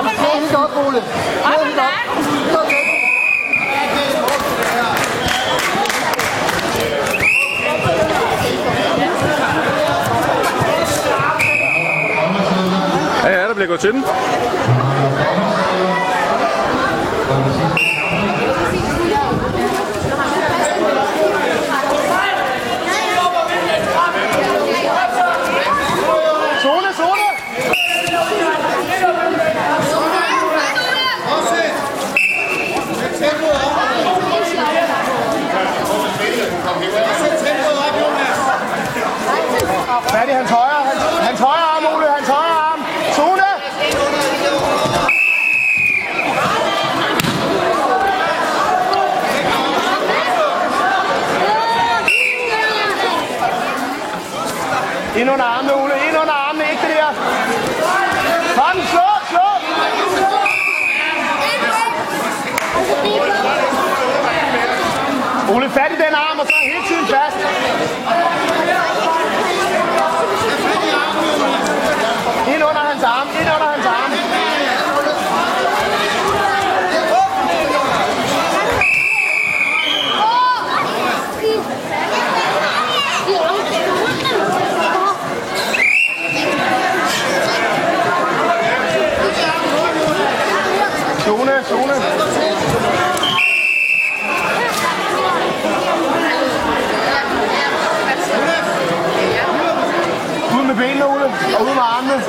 Ole. Op med dig. Ja, ja, der bliver gået til den. Zone, zone. Fat i hans højre, hans, hans højre arm, Ole, hans højre arm. Zone. Ind under armene, Ole. Ind under armene. Ikke det der. Kom, slå, slå. Ole, fat i den arm, og så hele tiden fast. Zone, Zone. Ud med benene, Ole, og ud med armene.